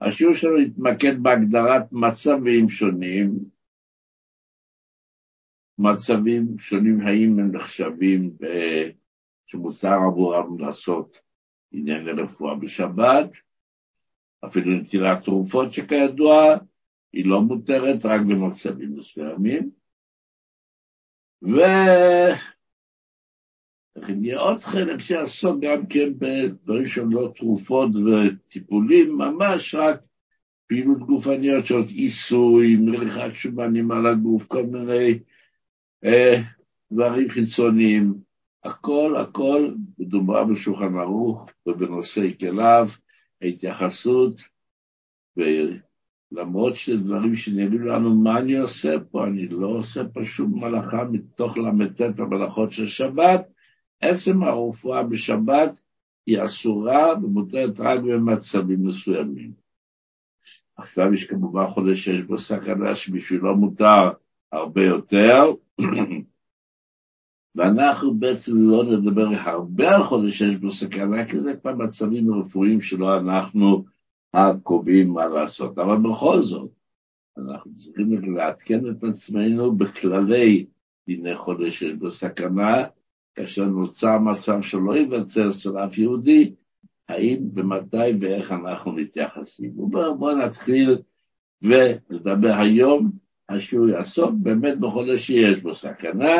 השיעור שלנו יתמקד בהגדרת מצבים שונים, מצבים שונים, האם הם נחשבים שמותר עבורם לעשות ענייני רפואה בשבת, אפילו נטילת תרופות שכידוע היא לא מותרת רק במצבים מסוימים, ויהיה עוד חלק שיעסוק גם כן בדברים שהם לא תרופות וטיפולים, ממש רק פעילות גופניות של עיסוי, מריחת שומנים על הגוף, כל מיני אה, דברים חיצוניים. הכל, הכל מדובר בשולחן ערוך ובנושאי כליו, ההתייחסות, ולמרות שדברים שנראים לנו מה אני עושה פה, אני לא עושה פה שום מלאכה מתוך ל"ט המלאכות של שבת, עצם הרפואה בשבת היא אסורה ומותרת רק במצבים מסוימים. עכשיו יש כמובן חודש שיש בו סכנה שבשבילו מותר הרבה יותר, ואנחנו בעצם לא נדבר הרבה על חודש שיש בו סכנה, כי זה כבר מצבים רפואיים שלא אנחנו הקובעים מה לעשות. אבל בכל זאת, אנחנו צריכים לעדכן את עצמנו בכללי דיני חודש שיש בו סכנה, כאשר נוצר מצב שלא ייווצר אצל אף יהודי, האם ומתי ואיך אנחנו מתייחסים. ובואו נתחיל ונדבר היום השיעור יעסוק באמת בחודש שיש בו סכנה,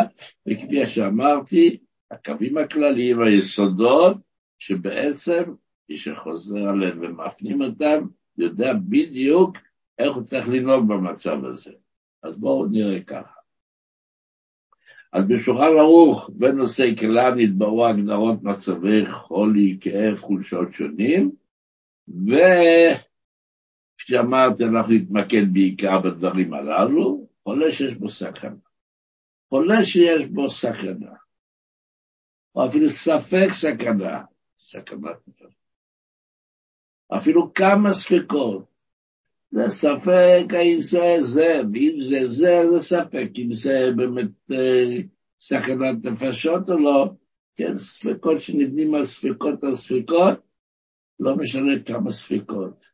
וכפי שאמרתי, הקווים הכלליים, היסודות, שבעצם מי שחוזר עליהם ומפנים אותם, יודע בדיוק איך הוא צריך לנהוג במצב הזה. אז בואו נראה ככה. אז בשולחן ערוך בנושאי כלה נתברו הגדרות מצבי חולי, כאב, חולשות שונים, ו... שאמרתי, אנחנו נתמקד בעיקר בדברים הללו, חולה שיש בו סכנה. חולה שיש בו סכנה, או אפילו ספק סכנה, סכנת נפש. אפילו כמה ספקות. זה ספק האם זה זה, ואם זה זה, זה ספק, אם זה באמת אה, סכנת נפשות או לא. כן, ספקות שנבנים על ספקות על ספקות, לא משנה כמה ספקות.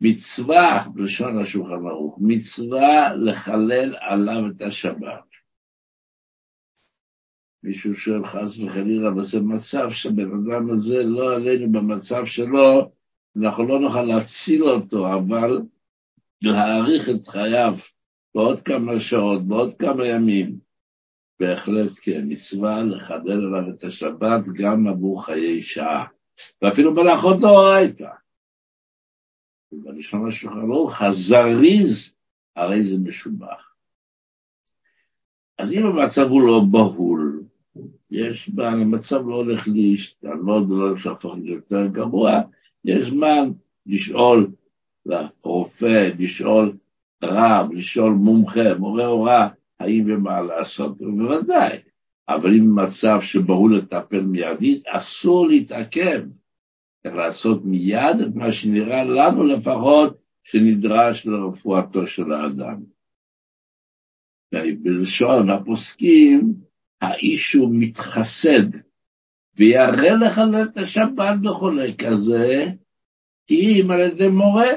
מצווה, בלשון השולחן ערוך, מצווה לחלל עליו את השבת. מישהו שואל חס וחלילה, אבל זה מצב שהבן אדם הזה, לא עלינו במצב שלו, אנחנו לא נוכל להציל אותו, אבל להאריך את חייו בעוד כמה שעות, בעוד כמה ימים. בהחלט כן, מצווה לחלל עליו את השבת גם עבור חיי שעה, ואפילו מלאכות דאורייתא. בלשון השולחן ערוך, הזריז, הרי זה משובח. אז אם המצב הוא לא בהול, יש זמן, המצב לא הולך להשתנות, לא הולך להפוך ליותר גרוע, יש זמן לשאול לרופא, לשאול רב, לשאול מומחה, מורה הוראה, האם ומה לעשות, בוודאי. אבל אם מצב שבהול לטפל מיידית, אסור להתעכב. צריך לעשות מיד את מה שנראה לנו לפחות שנדרש לרפואתו של האדם. בלשון הפוסקים, האיש הוא מתחסד, ויראה לך את השבת בחולה כזה, כי אם על ידי מורה.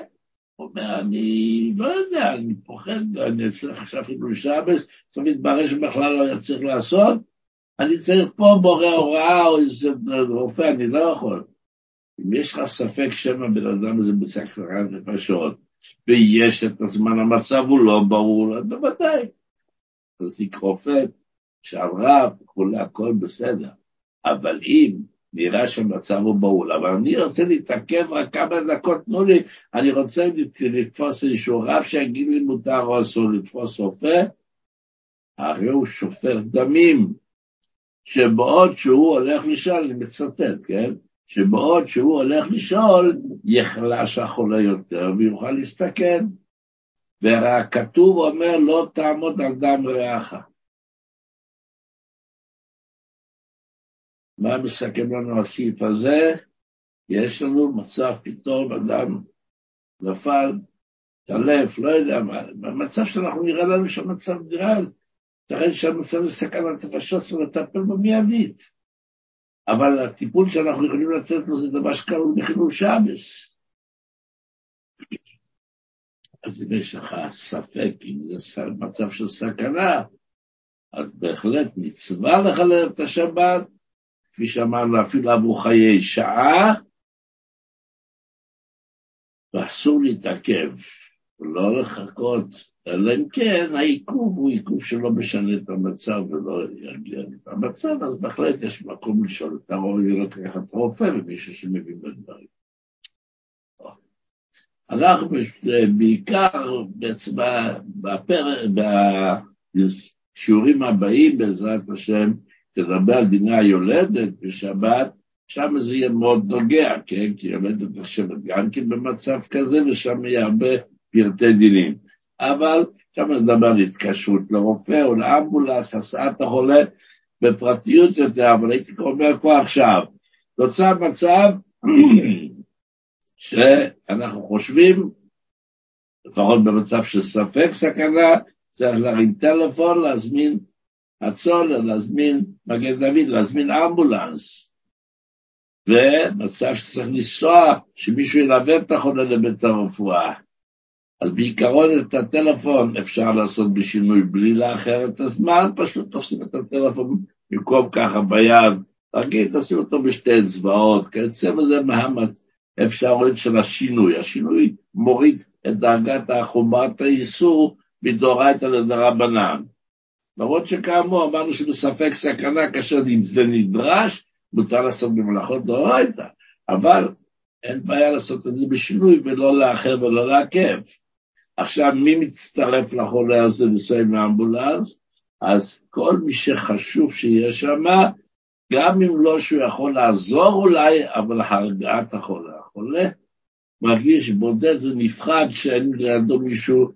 הוא אומר, אני לא יודע, אני פוחד, אני אצליח עכשיו חילול שבס, צריך להתברר שבכלל לא צריך לעשות, אני צריך פה מורה הוראה או איזה רופא, אני לא יכול. אם יש לך ספק שם הבן אדם הזה בסכנת נפשות, ויש את הזמן, המצב הוא לא ברור, אז בוודאי. אז תקרופת, שער רב, וכולי, הכל בסדר. אבל אם נראה שהמצב הוא ברור, אבל אני רוצה להתעכב רק כמה דקות, תנו לי, אני רוצה לתפוס איזשהו רב שיגיד לי מותר או אסור לתפוס רופא, הרי הוא שופר דמים, שבעוד שהוא הולך לשאול, אני מצטט, כן? שבעוד שהוא הולך לשאול, יחלש החולה יותר ויוכל להסתכן. והכתוב אומר, לא תעמוד על דם רעך. מה מסכם לנו הסעיף הזה? יש לנו מצב פתאום, אדם נפל, תלף, לא יודע מה, במצב שאנחנו נראה לנו שהמצב נראה, תראה שהמצב מסכנת נפשות, צריך לטפל בו מיידית. אבל הטיפול שאנחנו יכולים לתת לו זה דבר שקרוי בחילול שבס. אז אם יש לך ספק אם זה מצב של סכנה, אז בהחלט מצווה לחלל את השבת, כפי שאמרנו, אפילו עבור חיי שעה, ואסור להתעכב, לא לחכות, אלא אם כן העיכוב הוא עיכוב שלא משנה את המצב ולא יגיע את המצב, אז בהחלט יש מקום לשאול את הרוב, איך אתה רופא ומישהו שמבין בדברים. אנחנו בעיקר בעצם בפר... בשיעורים הבאים, בעזרת השם, תדבר על דיני היולדת בשבת, שם זה יהיה מאוד נוגע, כן? כי יולדת נחשבת גם כן במצב כזה, ושם יהיה הרבה פרטי דינים. אבל שם נדבר על התקשרות לרופא או לאמבולנס, הסעת החולה בפרטיות יותר, אבל הייתי אומר כבר עכשיו, נוצר מצב שאנחנו חושבים, לפחות במצב של ספק סכנה, צריך להרים טלפון, להזמין הצול, להזמין מגן דוד, להזמין אמבולנס. ומצב שצריך לנסוע, שמישהו ילווה את החולה לבית הרפואה. אז בעיקרון את הטלפון אפשר לעשות בשינוי בלי לאחר את הזמן, פשוט תופסים את הטלפון במקום ככה ביד, רגיל, תשים אותו בשתי אצבעות, כיוצא בזה מהמצב. אפשרות של השינוי. השינוי מוריד את דרגת חומרת האיסור מדאורייתא לדרבנן. למרות שכאמור אמרנו שבספק סכנה כאשר זה נדרש, מותר לעשות במלאכות דאורייתא, אבל אין בעיה לעשות את זה בשינוי ולא לאחר ולא לעכב. עכשיו, מי מצטרף לחולה הזה לסיים לאמבולנס? אז כל מי שחשוב שיהיה שם, גם אם לא שהוא יכול לעזור אולי, אבל הרגעת החולה. החולה מרגיש בודד ונפחד שאין לידו מישהו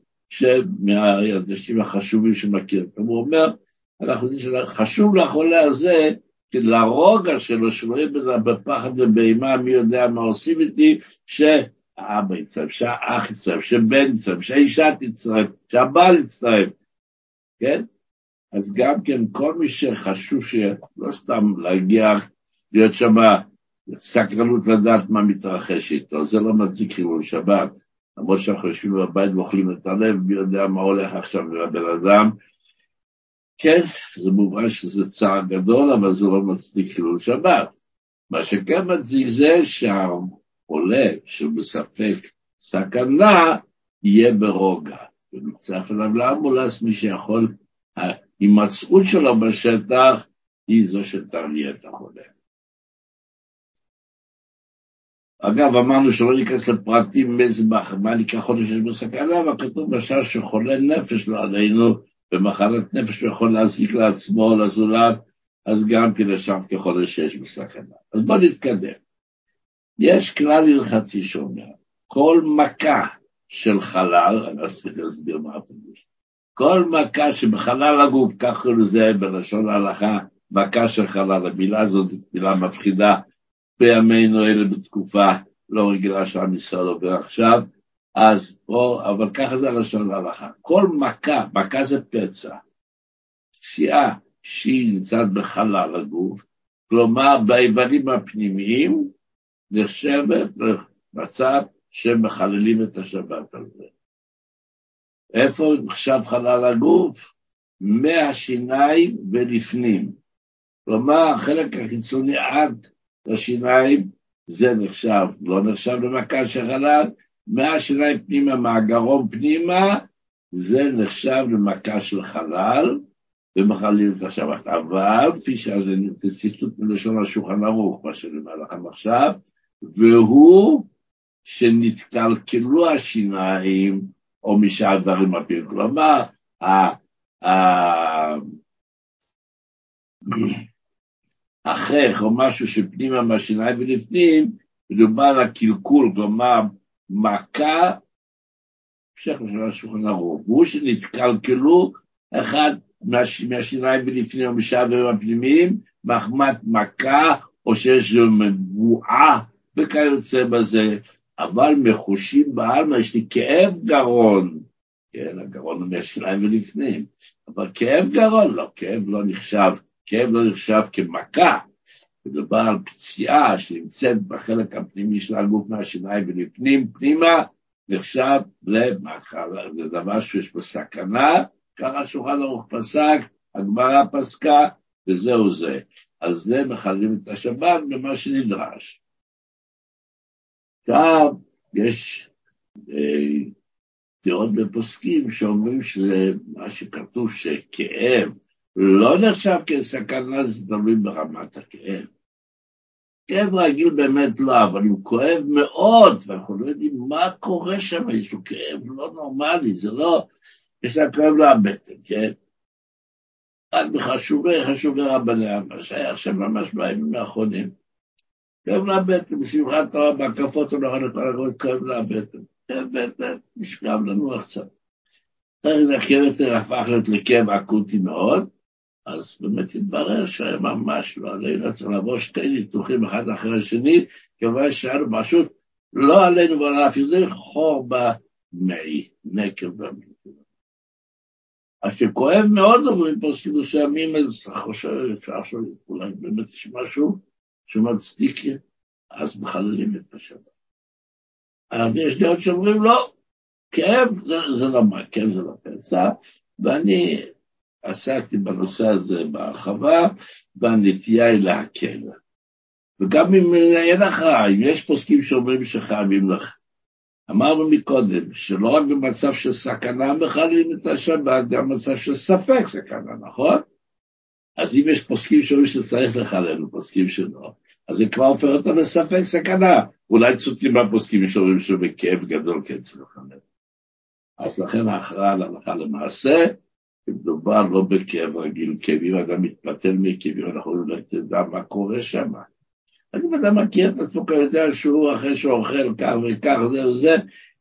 מהאנשים החשובים שמכיר. הוא אומר, אנחנו יודעים שחשוב לחולה הזה, לרוגע שלו, שלא יהיה בפחד ובאימה, מי יודע מה עושים איתי, שהאבא יצטרף, שהאח יצטרף, שבן יצטרף, שהאישה תצטרף, שהבעל יצטרף, כן? אז גם כן, כל מי שחשוב שלא סתם להגיע, להיות שם סקרנות לדעת מה מתרחש איתו, זה לא מצדיק חילול שבת. למרות שאנחנו יושבים בבית ואוכלים את הלב, מי יודע מה הולך עכשיו לבן אדם. כן, זה מובן שזה צער גדול, אבל זה לא מצדיק חילול שבת. מה שכן מצדיק זה שהחולה שבספק סכנה, יהיה ברוגע. ומצטרף אליו לאמבולנס מי שיכול, ההימצאות שלו בשטח היא זו שתרגיע את החולה. אגב, אמרנו שלא ניכנס לפרטים באיזה, מה נקרא חודש יש בסכנה, אבל כתוב בשעה שחולה נפש לא עלינו, במחלת נפש הוא יכול להזיק לעצמו לזולת, אז גם כן ישב כחודש שיש בסכנה. אז בואו נתקדם. יש כלל הלכתי שאומר, כל מכה של חלל, אני לא צריך להסביר מה הפירוש, כל מכה שבחלל הגוף, כך קוראים לזה בלשון ההלכה, מכה של חלל, המילה הזאת היא מילה מפחידה, בימינו אלה בתקופה לא רגילה שעם ישראל עובר עכשיו, אז פה, אבל ככה זה הלשון להלכה. כל מכה, מכה זה פצע, פציעה שהיא נמצאת בחלל הגוף, כלומר באיברים הפנימיים, נחשבת למצב שמחללים את השבת על זה. איפה נחשב חלל הגוף? מהשיניים ולפנים. כלומר, החלק החיצוני עד לשיניים, זה נחשב, לא נחשב למכה של חלל, מהשיניים פנימה, מהגרום פנימה, זה נחשב למכה של חלל, ומחללים את השבת. אבל, כפי שזה ציטוט מלשון השולחן ערוך, מה שאני אומר לכם עכשיו, והוא שנתקלקלו השיניים, או משאר דברים אחרים. כלומר, החך או משהו שפנימה מהשיניים ולפנים, מדובר על הקלקול, כלומר מכה, המשך לשון השולחן ערוך, והוא שנתקלקלו אחד מהש, מהשיניים ולפנים או משעברים הפנימיים, מחמת מכה, או שיש לו מבואה וכיוצא בזה, אבל מחושים בעלמא, יש לי כאב גרון, כן, הגרון הוא מהשיניים ולפנים, אבל כאב גרון, לא, כאב לא נחשב כאב לא נחשב כמכה, מדובר על פציעה שנמצאת בחלק הפנימי של הגוף מהשיניים ולפנים פנימה, נחשב למאכל, זה דבר שיש בו סכנה, ככה שולחן ערוך פסק, הגמרא פסקה, וזהו זה. על זה מחללים את השבת במה שנדרש. עכשיו, יש אה, דעות בפוסקים שאומרים שזה מה שכתוב שכאב לא נחשב כסכנה, זה תלוי ברמת הכאב. כאב רגיל באמת לא, אבל הוא כואב מאוד, ואנחנו לא יודעים מה קורה שם, יש לו כאב לא נורמלי, זה לא, יש לה כואב לו הבטן, כן? אחד מחשובי, חשובי רבני אבא, שהיה עכשיו ממש בימים האחרונים. כואב לה הבטן, בשמחת תורה, בהקפות הוא לא יכול לקרוא, כואב לה הבטן. כאב בטן, נשכב לנוח קצת. אחרי זה הכאב הפך להיות לכאב אקוטי מאוד, אז באמת התברר שהיה ממש לא עלינו, צריך לעבור שתי ניתוחים אחד אחרי השני, כיוון לו פשוט לא עלינו ולא אפילו חור במעי, נקב במעי. אז שכואב מאוד אומרים פוסקים מסוימים, אז אתה חושב, אפשר עכשיו, אולי באמת יש משהו שמצדיק, אז מחללים את השבת. אבל יש דעות שאומרים לא, כאב זה, זה לא מה, כאב זה לא פצע, ואני עסקתי בנושא הזה בהרחבה, והנטייה היא להקל. וגם אם אין הכרעה, אם יש פוסקים שאומרים שחייבים לך. אמרנו מקודם, שלא רק במצב של סכנה מחללים את השבת, גם במצב של ספק סכנה, נכון? אז אם יש פוסקים שאומרים שצריך לחלל, ופוסקים שלא, אז זה כבר הופך אותו לספק סכנה. אולי צוטים מהפוסקים שאומרים שבכאב גדול כן צריך לחלל. אז לכן ההכרעה להלכה למעשה, מדובר לא בכאב רגיל, כאבים, אדם מתפתל מכאבים, אנחנו אולי תדע מה קורה שם. אז אם אדם מכיר את עצמו, כי יודע שהוא אחרי שהוא אוכל כך וכך, זה וזה,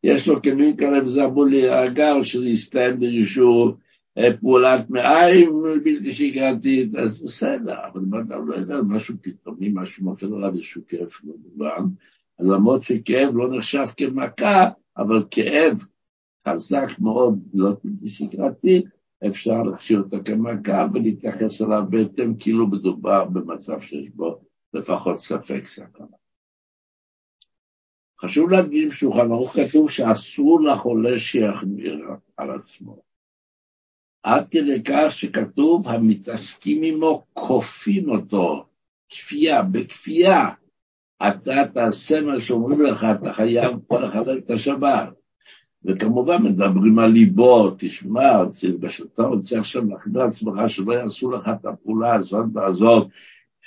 יש לו כאבים כאלה וזה אמור להירגע, או שזה יסתיים באיזשהו אה, פעולת מעיים בלתי שגרתית, אז בסדר, אבל אם אדם לא יודע, משהו פתאומי, משהו מפעיל עליו איזשהו כאב לא מובן, אז למרות שכאב לא נחשב כמכה, אבל כאב חזק מאוד, לא בלתי שגרתי, אפשר להכשיר אותו כמכה ולהתייחס אליו בהתאם כאילו מדובר במצב שיש בו לפחות ספק סכנה. חשוב להדגים שולחן ערוך כתוב שאסור לחולה שיחמיר על עצמו. עד כדי כך שכתוב המתעסקים עמו כופים אותו, כפייה, בכפייה. אתה תעשה מה שאומרים לך, אתה חייב פה לחלל את השבת. וכמובן מדברים על ליבו, תשמע, כשאתה רוצה עכשיו להחמיר עצמך שלא יעשו לך את הפעולה הזאת והזאת,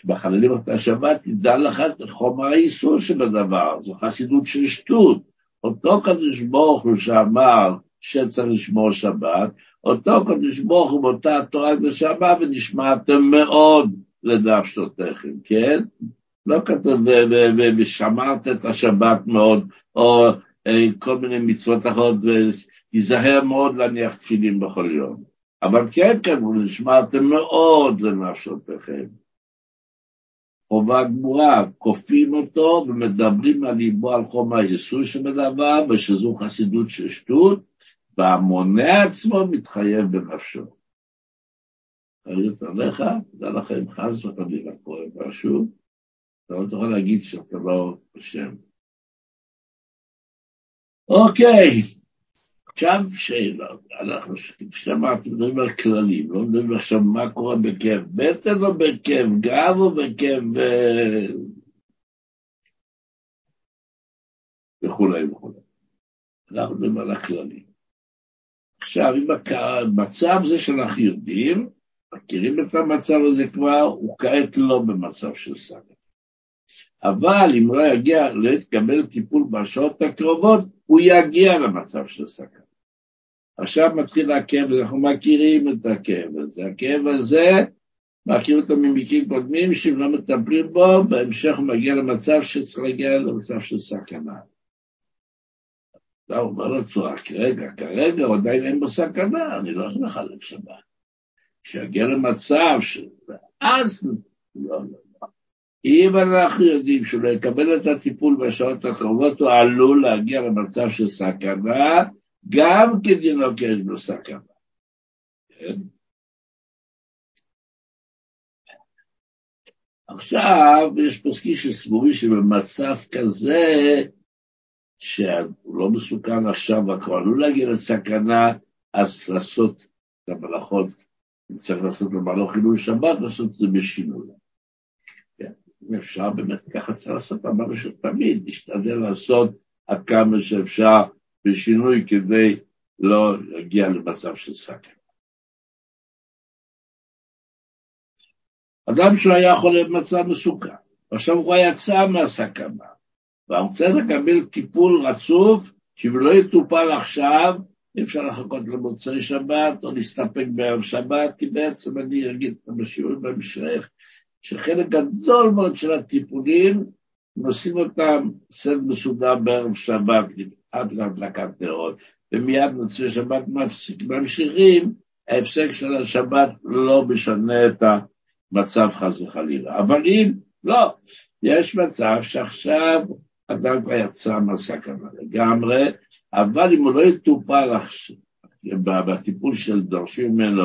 שמחללים את השבת, תדע לך את חומר האיסור שבדבר, זו חסידות של שטות. אותו קדוש ברוך הוא שאמר שצריך לשמור שבת, אותו קדוש ברוך הוא באותה תורה קדושה ונשמעתם מאוד לדף כן? לא כתוב ושמרת את השבת מאוד, או כל מיני מצוות אחרות, וייזהר מאוד להניח תפילין בכל יום. אבל כן כתבו, נשמרתם מאוד לנפשותיכם. חובה גמורה, כופים אותו ומדברים על ליבו על חום היסוי שבדבר, ושזו חסידות של שטות, והמונה עצמו מתחייב בנפשו. אחריות עליך, תדע לכם, חס וחלילה קורה משהו, אתה לא תוכל להגיד שאתה לא בשם. אוקיי, עכשיו שאלות. אנחנו שמעתי, מדברים על כללים, לא מדברים עכשיו מה קורה בכאב בטן או בכאב גב או בכאב וכולי וכולי. אנחנו מדברים על הכללים. עכשיו, אם המצב זה שאנחנו יודעים, מכירים את המצב הזה כבר, הוא כעת לא במצב של סגר. אבל אם לא יגיע, לא יתקבל טיפול בשעות הקרובות, הוא יגיע למצב של סכנה. עכשיו מתחיל הכאב, אנחנו מכירים את הכאב הזה. הכאב הזה, מכיר אותו ממקרים קודמים, שאם לא מטפלים בו, בהמשך הוא מגיע למצב שצריך להגיע למצב של סכנה. אתה אומר לעצמו, רגע, כרגע הוא עדיין אין בו סכנה, אני לא יכול לחלק שבת. כשיגיע למצב ש... אז, לא, לא. אם אנחנו יודעים שהוא לא יקבל את הטיפול בשעות הקרובות, הוא עלול להגיע למצב של סכנה, גם כדינו יש בו סכנה. כן? עכשיו, יש פוסקים שסבורים שבמצב כזה, שהוא לא מסוכן עכשיו, והכל עלול להגיע לסכנה, אז לעשות את המלאכות, אם צריך לעשות למלאך חילול שבת, לעשות את זה בשינוי. אם אפשר באמת ככה צריך לעשות אמרנו שתמיד, להשתדל לעשות עד כמה שאפשר בשינוי כדי לא להגיע למצב של סכנה. אדם שהיה חולה במצב מסוכן, עכשיו הוא יצא מהסכנה, והוא צריך לקבל טיפול רצוף, שאם לא יטופל עכשיו, אי אפשר לחכות למוצאי שבת או להסתפק בערב שבת, כי בעצם אני אגיד בשיעורים בהמשך, שחלק גדול מאוד של הטיפולים, עושים אותם סד מסודר בערב שבת, עד להדלקת נרות, ומיד מוצאי שבת ממשיכים, ההפסק של השבת לא משנה את המצב חס וחלילה. אבל אם לא, יש מצב שעכשיו אדם כבר יצא מהסכנה לגמרי, אבל אם הוא לא יטופל בטיפול של דורשים ממנו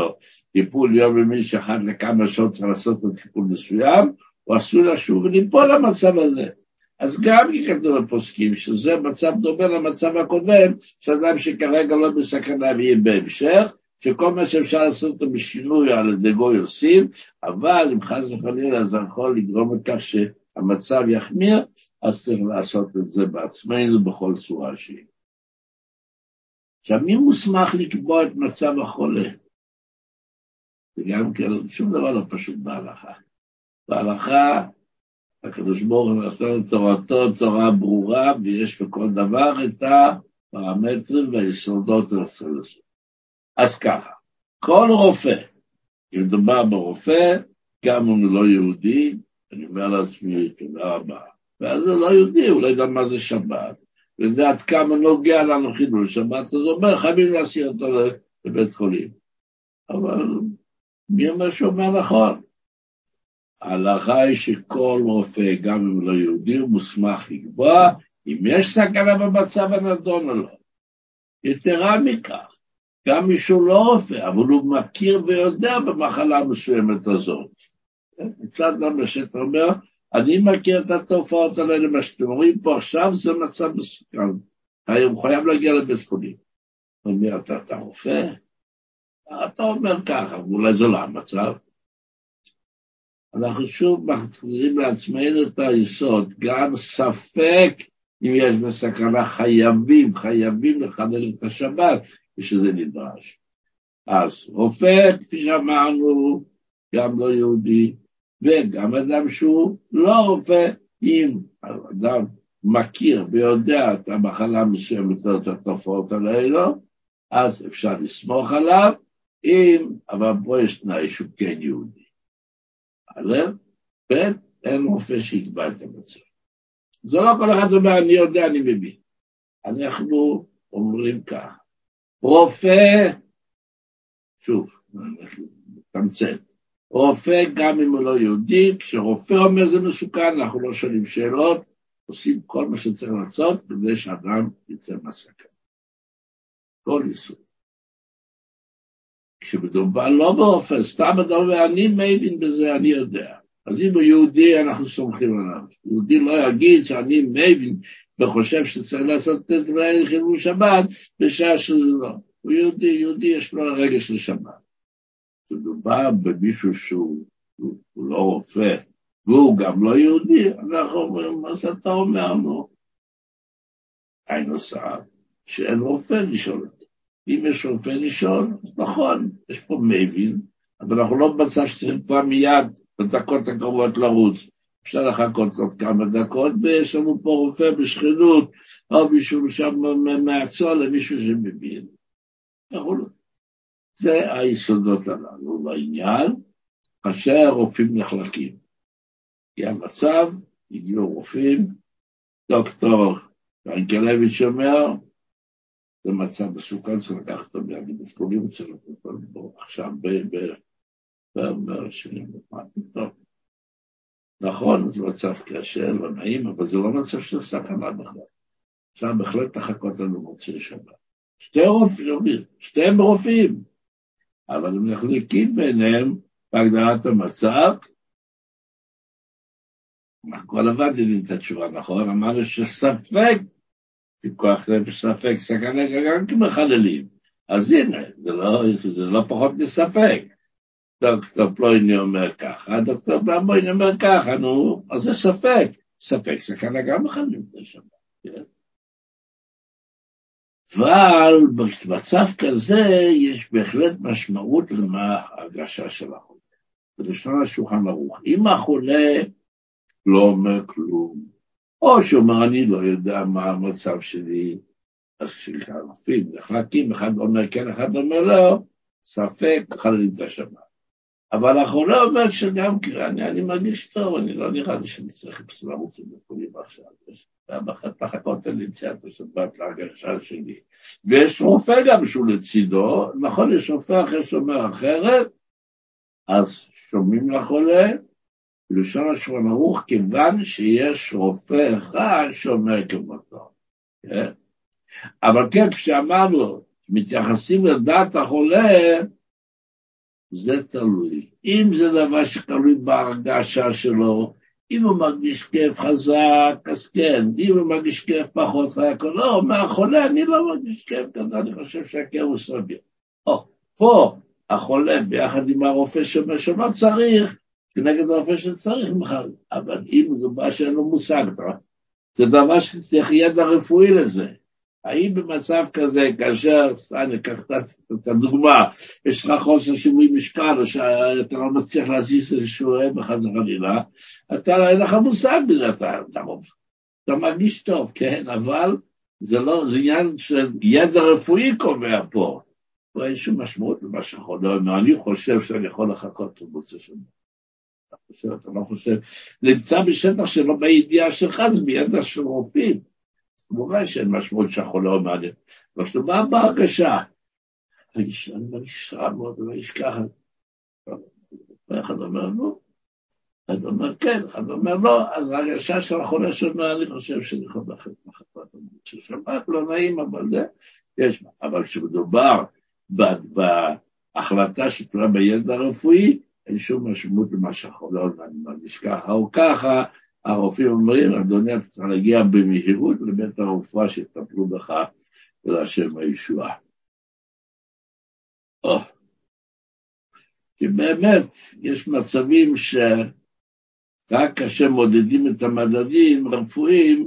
טיפול יומיומי שאחת לכמה שעות צריך לעשות לו טיפול מסוים, הוא עשוי לשוב וליפול למצב הזה. אז גם ככתוב בפוסקים, שזה מצב דומה למצב הקודם, שאדם שכרגע לא בסכנה ויהיה בהמשך, שכל מה שאפשר לעשות אותו בשינוי על ידי גוי עושים, אבל אם חס וחלילה זה יכול לגרום לכך שהמצב יחמיר, אז צריך לעשות את זה בעצמנו בכל צורה שהיא. עכשיו, מי מוסמך לקבוע את מצב החולה? זה גם כן, שום דבר לא פשוט בהלכה. בהלכה, הקדוש ברוך הוא נתן תורתו תורה ברורה, ויש בכל דבר את הפרמטרים והיסודות לסלסות. אז ככה, כל רופא, אם מדובר ברופא, גם אם הוא לא יהודי, אני אומר לעצמי, תודה רבה. ואז הוא לא יהודי, הוא לא יודע מה זה שבת, ויודע עד כמה נוגע לנו חילול שבת, אז אומר, חייבים להסיע אותו לבית חולים. אבל מי אומר שהוא אומר נכון? ההלכה היא שכל רופא, גם אם לא יהודי, הוא מוסמך לקבוע אם יש סכנה במצב הנדון או לא. יתרה מכך, גם מי שהוא לא רופא, אבל הוא מכיר ויודע במחלה המסוימת הזאת. מצד למה שאתה אומר, אני מכיר את התופעות האלה, מה שאתם רואים פה עכשיו זה מצב מסוכן. הוא חייב להגיע לבית חולים. הוא אומר, אתה, אתה רופא? אתה אומר ככה, ואולי זה לא המצב. אנחנו שוב מחזירים לעצמנו את היסוד, גם ספק אם יש בסכנה, חייבים, חייבים לחלל את השבת, ושזה נדרש. אז רופא, כפי שאמרנו, גם לא יהודי, וגם אדם שהוא לא רופא, אם אדם מכיר ויודע את המחלה המסוימת, את התופעות האלו, אז אפשר לסמוך עליו, אם, אבל פה יש תנאי שהוא כן יהודי. א', ב', אין רופא שיקבע את המצב. זה לא כל אחד אומר, אני יודע, אני מבין. אנחנו אומרים כך, רופא, שוב, נתמצת, רופא גם אם הוא לא יהודי, כשרופא אומר זה מסוכן, אנחנו לא שואלים שאלות, עושים כל מה שצריך לעשות כדי שאדם יצא מהסכנה. כל איסור. כשמדובר לא ברופא, סתם אומר, אני מבין בזה, אני יודע. אז אם הוא יהודי, אנחנו סומכים עליו. יהודי לא יגיד שאני מבין וחושב שצריך לעשות את דברי חילול שבת בשעה שזה לא. הוא יהודי, יהודי יש לו רגש לשבת. כשמדובר במישהו שהוא הוא, לא רופא, והוא גם לא יהודי, אנחנו אומרים, מה זה אתה אומר נו? עין נוסף, שאין רופא לשאול אותו. אם יש רופא לשאול, אז נכון, יש פה מבין, אבל אנחנו לא במצב שצריכים כבר מיד, בדקות הקרובות לרוץ. אפשר לחכות עוד כמה דקות, ויש לנו פה רופא בשכנות, או מישהו שם מהצוע למישהו שמבין. אנחנו. זה היסודות הללו בעניין, כאשר הרופאים נחלקים. כי המצב, הגיעו רופאים, דוקטור ינקלביץ' אומר, זה מצב מסוכן, צריך לקחת אותו בימים בפולים, צריך לתת אותו עכשיו בשנים. נכון, זה מצב קשה, לא נעים, אבל זה לא מצב של סכנה בכלל. אפשר בהחלט לחכות לנו מוצאי שבת. שתי רופאים, שתיהם רופאים, אבל הם נחלקים ביניהם בהגדרת המצב. לבד יודעים את התשובה, נכון? אמרנו שספק פיקוח נפש ספק, סכנה גם כמחללים. אז הנה, זה לא, זה לא פחות מספק. דוקטור פלויני אומר ככה, דוקטור פלויני אומר ככה, נו, אז זה ספק. ספק סכנה גם מחללים את השבת. כן? אבל במצב כזה יש בהחלט משמעות למה ההרגשה של החולה. בלשון השולחן ערוך. אם החולה לא אומר כלום, או שאומר אני לא יודע מה המצב שלי, אז כשהרופאים נחלקים, אחד אומר כן, אחד אומר לא, ספק, חללים את השבת. אבל החולה אומר שגם אני, אני מרגיש טוב, אני לא נראה לי שאני צריך לרוץ לבית עכשיו. פעם אחת לחכות על יציאת השבת להרגשה שלי. ויש רופא גם שהוא לצידו, נכון, יש רופא אחר שאומר אחרת, אז שומעים לחולה, בלשון השולחן ערוך, כיוון שיש רופא אחד שאומר כמותו. כן? אבל כן, כשאמרנו, מתייחסים לדעת החולה, זה תלוי. אם זה דבר שתלוי בהרגשה שלו, אם הוא מרגיש כאב חזק, אז כן, אם הוא מרגיש כאב פחות חזק, לא, מהחולה אני לא מרגיש כאב כזה, אני חושב שהכאב הוא סביר. או, פה החולה ביחד עם הרופא שאומר שלא צריך, כנגד הרופא שצריך בכלל, אבל אם זה מה שאין לו מושג, זה דבר שצריך ידע רפואי לזה. האם במצב כזה, כאשר, אני אקח את הדוגמה, יש לך חוסר שיווי משקל, או שאתה לא מצליח להזיז איזשהו רעב חס וחלילה, אתה, אין לך מושג בזה, אתה, אתה, אתה מרגיש טוב, כן, אבל זה לא, זה עניין של ידע רפואי קובע פה. לא אין שום משמעות למה שחולה אומר, אני חושב שאני יכול לחכות למוצא של אתה חושב, אתה לא חושב, זה נמצא בשטח שלא בידיעה שלך, זה בידע של רופאים. כמובן שאין משמעות שהחולה אומר, אבל שאתה בא בהרגשה, אני מרגיש רע מאוד, אני מרגיש ככה. ואחד אומר, נו, אחד אומר כן, אחד אומר לא, אז ההרגשה של החולה שאומר, אני חושב שאני יכול לחכות של שבת, לא נעים, אבל זה, יש, אבל כשמדובר בהחלטה שתולה בידע הרפואי, אין שום משמעות למה שהחולה אומר, אני מרגיש ככה או ככה, הרופאים אומרים, אדוני, אתה צריך להגיע במהירות לבית הרופאה שיטפלו בך ולהשם הישועה. Oh. כי באמת, יש מצבים שרק כאשר מודדים את המדדים הרפואיים,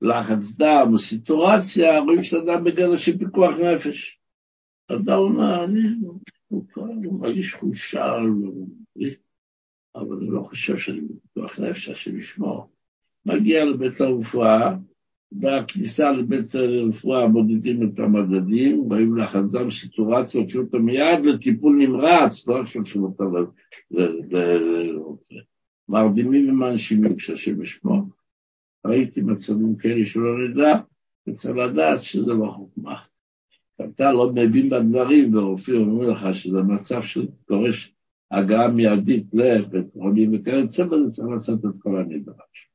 לחץ דם או סיטורציה, רואים שאדם בגלל של פיקוח נפש. אדם אומר, אני מרגיש חולשה, אבל אני לא חושב שאני בפיקוח נפש, השם ישמור. מגיע לבית הרפואה, בכניסה לבית הרפואה מודדים את המדדים, רואים לחדם סיטורציה, הוציאו אותו מיד לטיפול נמרץ, לא עכשיו שהוא אותה לרופא. מרדימים ומנשימים כשהשם ישמור. ראיתי מצבים כאלה שלא נדע, וצריך לדעת שזה לא חוכמה. אתה לא מבין בדברים, ורופאים אומרים לך שזה מצב שדורש הגעה מיידית לבית חולים וכיוצא בזה, צריך לעשות את כל הנדרש.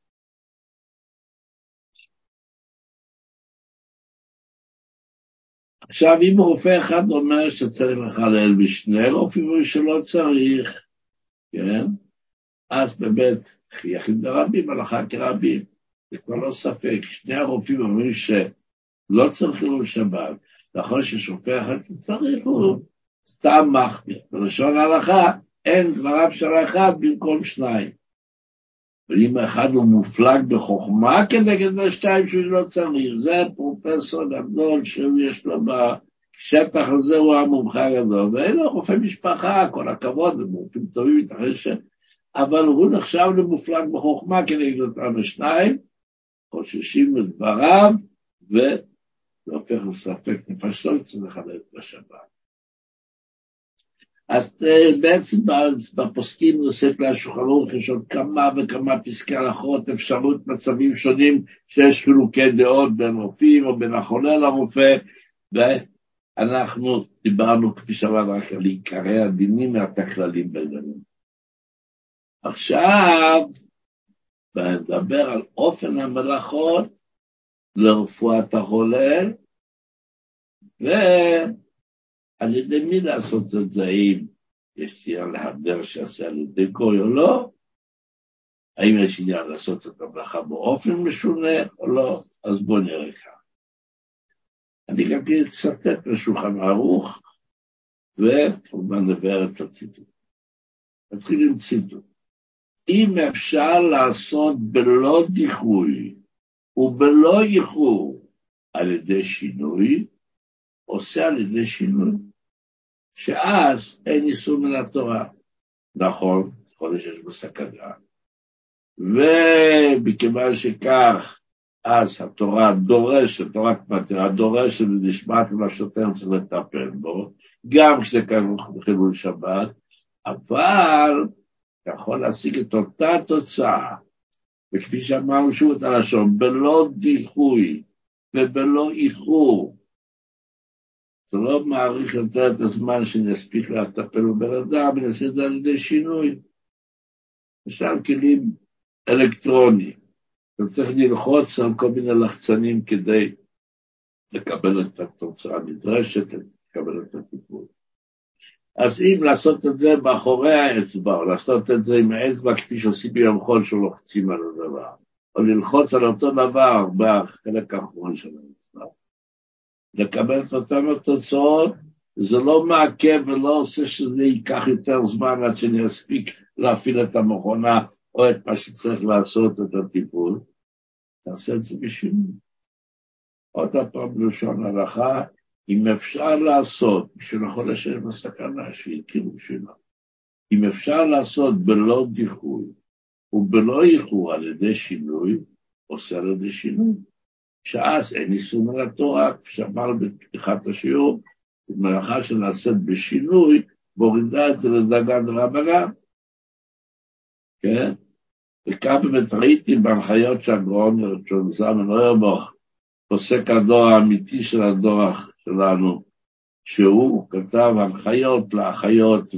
עכשיו, אם רופא אחד אומר שצריך לחלל בשני רופאים אומרים שלא צריך, כן? אז באמת, יחיד לרבים, הלכה כרבים, זה כבר לא ספק. שני הרופאים אומרים שלא צריך חילול שבת, נכון ששופט אחד צריך, הוא סתם מחמיר. בלשון ההלכה, אין דבריו של האחד במקום שניים. ואם האחד הוא מופלג בחוכמה כנגד השתיים שהוא לא צריך, זה פרופסור גדול שיש לו בשטח הזה, הוא המומחה הגדול, ואין לו רופא משפחה, כל הכבוד, הם רופאים טובים, ייתכן ש... אבל הוא נחשב למופלג בחוכמה כנגד אותם השניים, חוששים לדבריו, וזה הופך לספק נפשות, צריך לחלק בשבת. אז אה, בעצם בפוסקים נושאת להשולחן ערוך יש עוד כמה וכמה פסקי הלכות, אפשרות מצבים שונים שיש חילוקי דעות בין רופאים או בין החולה לרופא, ואנחנו דיברנו, כפי שאמרנו, רק על עיקרי הדינים ואת הכללים בינינו. עכשיו, נדבר על אופן המלאכות לרפואת החולה, ו... על ידי מי לעשות את זה, האם יש עניין להדר שעשה על ידי גוי או לא, האם יש עניין לעשות את המלאכה באופן משונה או לא, אז בואו נראה כאן. אני גם כן אצטט לשולחן ערוך, וכמובן נבהר את הציטוט. נתחיל עם ציטוט. אם אפשר לעשות בלא דיחוי ובלא איחור על ידי שינוי, עושה על ידי שינוי, שאז אין איסור מן התורה. נכון, חודש יש בו סכנה. ומכיוון שכך, אז התורה דורשת, תורת מתירה דורשת ונשמעת מה שוטר צריך לטפל בו, גם כשזה כרוך בחילול שבת, אבל אתה יכול להשיג את אותה תוצאה, וכפי שאמרנו שוב את הלשון, בלא דיחוי ובלא איחור, זה לא מעריך יותר את הזמן שנספיק לטפל בבן אדם, ונעשה את זה על ידי שינוי. למשל כלים אלקטרוניים, אתה צריך ללחוץ על כל מיני לחצנים כדי לקבל את התוצאה הנדרשת, לקבל את הטיפול. אז אם לעשות את זה מאחורי האצבע, או לעשות את זה עם האצבע כפי שעושים ביום חול שלוחצים על הדבר, או ללחוץ על אותו דבר בחלק האחרון של האצבע, לקבל את אותן התוצאות, זה לא מעכב ולא עושה שזה ייקח יותר זמן עד שאני אספיק להפעיל את המכונה או את מה שצריך לעשות את הטיפול, תעשה את זה בשינוי. עוד פעם בלשון הלכה, אם אפשר לעשות, בשביל החודש שיש בסכנה, שהכירו בשבילו, אם אפשר לעשות בלא דיחוי ובלא איחור על ידי שינוי, עושה על ידי שינוי. שאז אין יישום על התורה, כפי שאמרנו בפתיחת השיעור, מלאכה שנעשית בשינוי, מורידה את זה לדרגה דרבנן. כן? וכך באמת ראיתי בהנחיות שהגאון של זמן אוירבוך, פוסק הדור האמיתי של הדור שלנו, שהוא כתב הנחיות לאחיות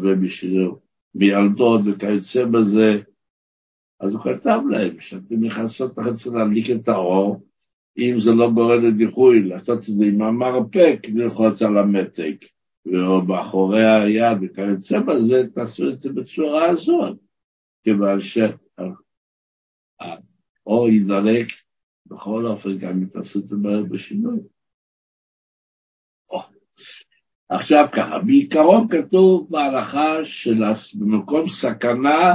ומילדות וכיוצא בזה, אז הוא כתב להם שאתם נכנסות תחת להדליק את האור, אם זה לא גורם לדיחוי, לעשות את זה עם המרפק, ללחוץ על המתג, ומאחורי היד וכיוצא בזה, תעשו את זה בצורה הזאת, כיוון שהאור יידלק, בכל אופן גם אם תעשו את זה בשינוי. עכשיו ככה, בעיקרון כתוב בהלכה שבמקום סכנה,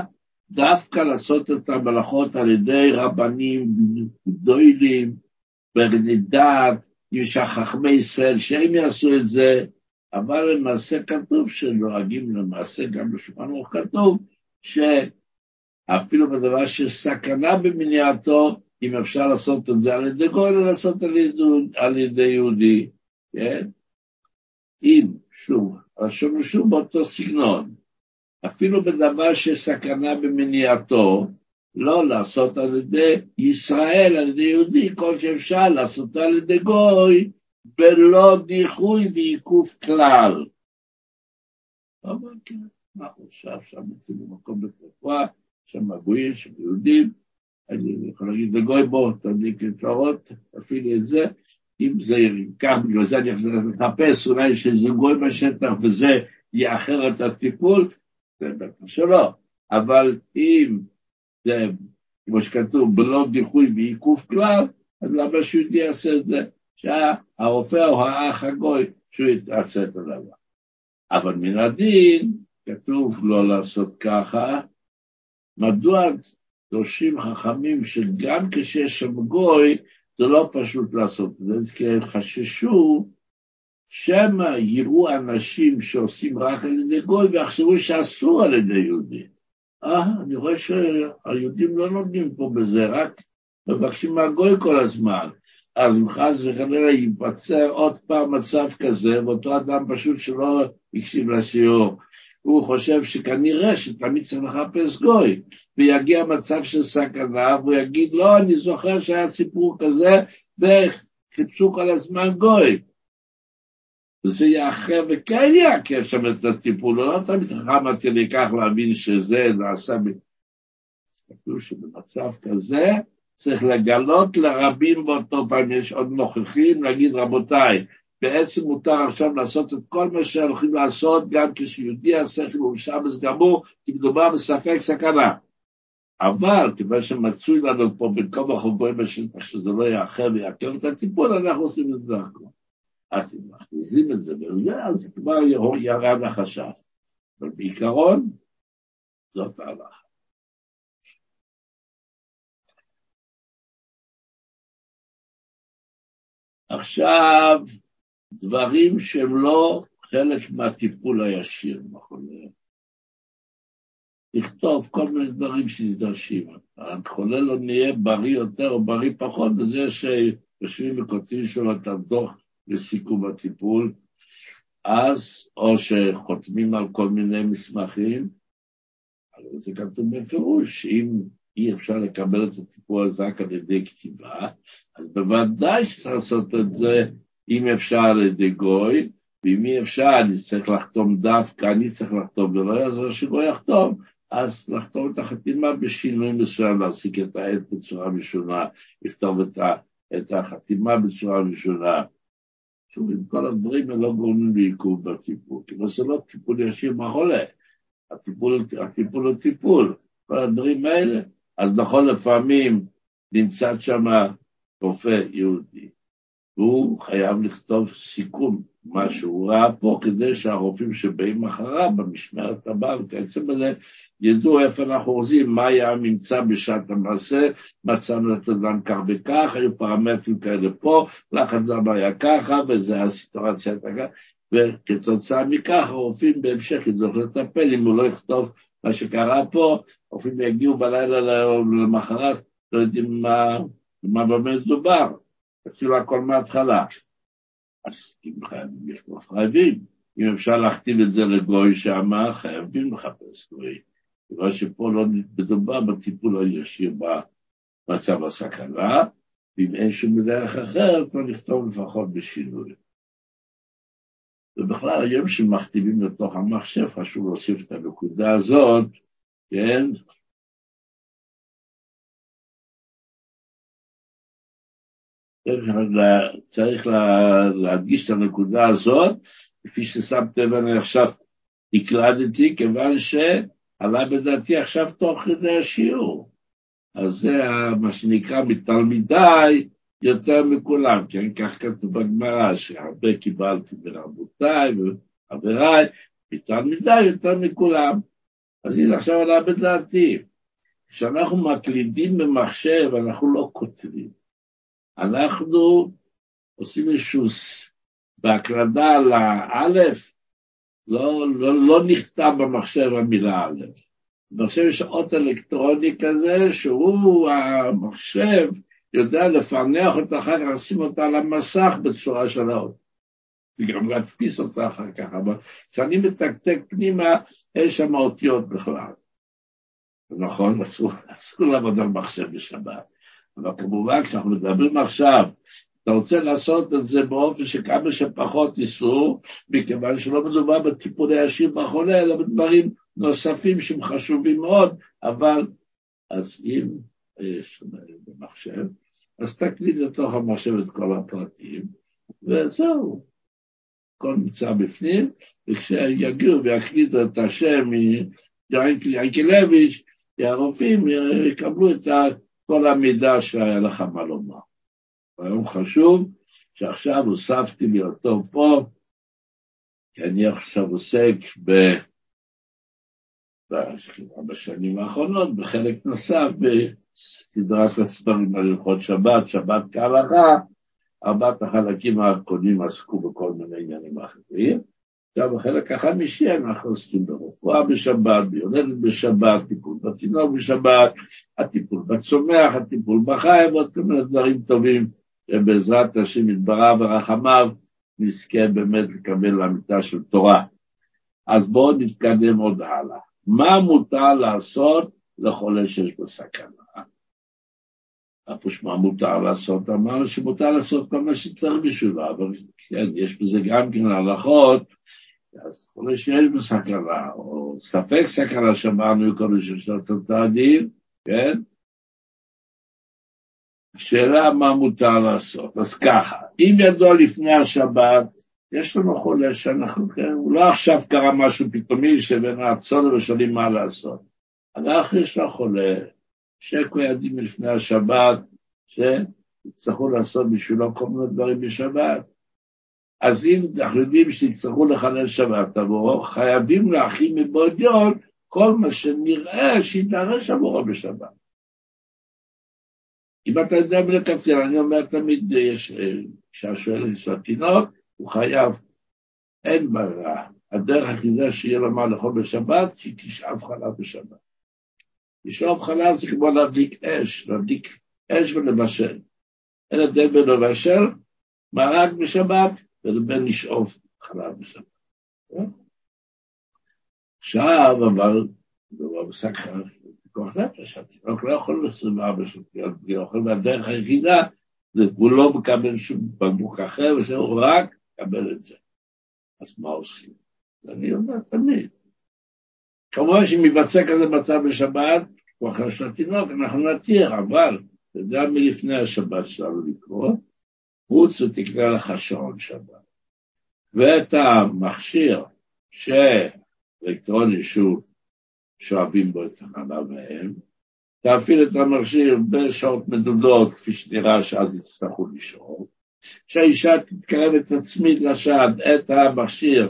דווקא לעשות את המלאכות על ידי רבנים גדולים, בני דת, יש חכמי ישראל שהם יעשו את זה, אבל למעשה כתוב שנוהגים למעשה, גם בשולחן ערוך כתוב, שאפילו בדבר שיש סכנה במניעתו, אם אפשר לעשות את זה על ידי גוי, לעשות על ידי, יהודי, כן? אם, שוב, רשום שוב באותו סגנון, אפילו בדבר שיש סכנה במניעתו, לא לעשות על ידי ישראל, על ידי יהודי, כל שאפשר לעשות על ידי גוי, בלא דיחוי ועיקוף כלל. אבל כן, מה חושב שם אצלי במקום בתקופה, שם הגויים, שם יהודים, אני יכול להגיד לגוי בוא, תדליק האורות, תפעילי את זה, אם זה ייקח, בגלל זה אני יכול לחפש אולי שזה גוי בשטח וזה יאחר את הטיפול, זה בטח שלא, אבל אם זה, כמו שכתוב, בלא דיחוי ועיכוב כלל, אז למה שיהודי יעשה את זה? שהרופא או האח הגוי, שהוא יעשה את הדבר. אבל מן הדין, כתוב לא לעשות ככה, מדוע דורשים חכמים שגם כשיש שם גוי, זה לא פשוט לעשות את זה, כי הם חששו שמא יראו אנשים שעושים רק על ידי גוי ויחשבו שאסור על ידי יהודים. אה, אני רואה שהיהודים לא נותנים פה בזה, רק מבקשים מהגוי כל הזמן. אז אם חס וחלילה ייווצר עוד פעם מצב כזה, ואותו אדם פשוט שלא הקשיב לשיעור, הוא חושב שכנראה שתמיד צריך לחפש גוי, ויגיע מצב של סכנה, והוא יגיד, לא, אני זוכר שהיה סיפור כזה, וחיפשו כל הזמן גוי. זה יאחר וכן יעכב שם את הטיפול, לא תמיד חכם עד כדי כך להבין שזה נעשה. תסתכלו שבמצב כזה צריך לגלות לרבים באותו פעם, יש עוד נוכחים, להגיד רבותיי, בעצם מותר עכשיו לעשות את כל מה שהולכים לעשות, גם כשיהודי השכל הוא שבס גמור, כי מדובר בספק סכנה. אבל כיוון שמצוי לנו פה בין כל החוברים בשטח שזה לא יאחר ויעכב את הטיפול, אנחנו עושים את זה דרכו. אז אם מכניסים את זה וזה, אז כבר ירד החשש. אבל בעיקרון, זאת ההלכה. עכשיו, דברים שהם לא חלק מהטיפול הישיר בחולה. לכתוב כל מיני דברים שנדרשים. החולה לא נהיה בריא יותר או בריא פחות, וזה שיושבים וכותבים שם את הדוח לסיכום הטיפול, אז או שחותמים על כל מיני מסמכים, אבל זה כתוב בפירוש, שאם אי אפשר לקבל את הטיפול הזה רק על ידי כתיבה, אז בוודאי שצריך לעשות את זה, אם אפשר על ידי גוי, ואם אי אפשר, אני צריך לחתום דווקא, אני צריך לחתום, ולא יעזור שגוי יחתום, אז לחתום את החתימה בשינוי מסוים, להפסיק את העט בצורה משונה, לכתוב את החתימה בצורה משונה. שוב, כל הדברים האלה לא גורמים לעיכוב בטיפול, כי זה לא טיפול ישיר בחולה, הטיפול, הטיפול הוא טיפול, כל הדברים האלה. אז נכון, לפעמים נמצא שם רופא יהודי, והוא חייב לכתוב סיכום, מה שהוא ראה פה, כדי שהרופאים שבאים אחריו במשמרת הבאה וכיוצא בזה, ידעו איפה אנחנו אורזים, מה היה הממצא בשעת המעשה, מצאנו את אדם כך וכך, היו פרמטרים כאלה פה, לחץ דם היה ככה, וזו הסיטואציה הייתה ככה, וכתוצאה מכך הרופאים בהמשך ידעו לטפל, אם הוא לא יכתוב מה שקרה פה, הרופאים יגיעו בלילה למחרת, לא יודעים מה, מה באמת דובר. תתחילו הכל מההתחלה. אז אם חייבים לכתוב חייבים. אם אפשר להכתיב את זה לגוי שמה, חייבים לחפש גוי. בגלל שפה לא מדובר בטיפול הישיר במצב הסכנה, ואם אין שום דרך אחרת, לא לכתוב לפחות בשינוי. ובכלל, היום שמכתיבים לתוך המחשב, חשוב להוסיף את הנקודה הזאת, כן? צריך להדגיש את הנקודה הזאת, כפי ששמתם לב, אני עכשיו הקלדתי, כיוון שעלה בדעתי עכשיו תוך כדי השיעור. אז זה מה שנקרא מתלמידיי יותר מכולם, כן? כך כתוב בגמרא, שהרבה קיבלתי מרבותיי וחבריי, מתלמידיי יותר מכולם. אז הנה עכשיו עלה בדעתי. כשאנחנו מקלידים במחשב, אנחנו לא כותבים. אנחנו עושים איזשהו, בהקלדה לאלף, לא, לא, לא נכתב במחשב המילה א'. במחשב יש אות אלקטרוני כזה, שהוא, המחשב, יודע לפענח אותה אחר כך, לשים אותה על המסך בצורה של האות. וגם להדפיס אותה אחר כך, אבל כשאני מתקתק פנימה, יש שם אותיות בכלל. נכון, אסור לעבוד על מחשב בשבת. אבל כמובן, כשאנחנו מדברים עכשיו, אתה רוצה לעשות את זה באופן שכמה שפחות איסור, מכיוון שלא מדובר בטיפול הישיר בחולה, אלא בדברים נוספים שהם חשובים מאוד, אבל אז אם יש במחשב, אז תקליד לתוך המחשב את כל הפרטים, וזהו, הכל נמצא בפנים, וכשיגיעו ויקלידו את השם מיינקלביץ', הרופאים יקבלו את ה... כל המידע שהיה לך מה לומר. והיום חשוב שעכשיו הוספתי לי אותו פה, כי אני עכשיו עוסק ב... בשנים האחרונות, בחלק נוסף בסדרת הספרים על הלכות שבת, שבת כהלכה, ארבעת החלקים הקודמים עסקו בכל מיני עניינים אחרים. עכשיו בחלק החמישי אנחנו עוסקים ברפואה בשבת, ביולדת בשבת, טיפול בתינוק בשבת, הטיפול בצומח, הטיפול בחי, ועוד כל מיני דברים טובים שבעזרת השם יתברך ורחמיו נזכה באמת לקבל לאמיתה של תורה. אז בואו נתקדם עוד הלאה. מה מותר לעשות לחולה שיש בו סכנה? הפוש מה מותר לעשות? אמרנו שמותר לעשות כל מה שצריך בשבילו, אבל כן, יש בזה גם כן הלכות אז חולה שיש בסכנה, או ספק סכנה שאמרנו קודם שיש לו אותו הדין, כן? השאלה מה מותר לעשות. אז ככה, אם ידוע לפני השבת, יש לנו חולה שאנחנו, כן, הוא לא עכשיו קרה משהו פתאומי שבין הרצון ושואלים מה לעשות. אנחנו יש לו חולה, שקו ידים לפני השבת, שיצטרכו לעשות בשבילו כל מיני דברים בשבת. אז אם אנחנו יודעים שיצטרכו לחלל שבת עבורו, חייבים להכין מבעוד יום כל מה שנראה שידרש עבורו בשבת. אם אתה יודע מלקצר, אני אומר תמיד, יש, אישה שואלת של התינוק, הוא חייב, אין ברירה. הדרך היחידה שיהיה לו מה לאכול בשבת, שהיא תשאב חלב בשבת. לשאוב חלב זה כמו להדליק אש, להדליק אש ולבשל. אין הבדל בין לבשל מרק בשבת ולבין לשאוב חלב בשבת. עכשיו, אבל, זה לא מסכן, פיקוח נפש, התינוק לא יכול ל-24 שעות להיות בלי אוכל, והדרך היחידה זה הוא לא מקבל שום בקבוק אחר, ושהוא רק מקבל את זה. אז מה עושים? אני אומר תמיד. כמובן שאם ייווצר כזה מצב בשבת, הוא אחר של התינוק, אנחנו נתיר, אבל אתה יודע מלפני השבת שלנו לקרוא, חוץ ותקרא לך שעון שבת. ואת המכשיר שאלקטרוני שהוא שואבים בו את החלב האם, תפעיל את המכשיר בשעות מדודות, כפי שנראה שאז יצטרכו לשאול. כשהאישה תתקרב את עצמית לשד, את המכשיר,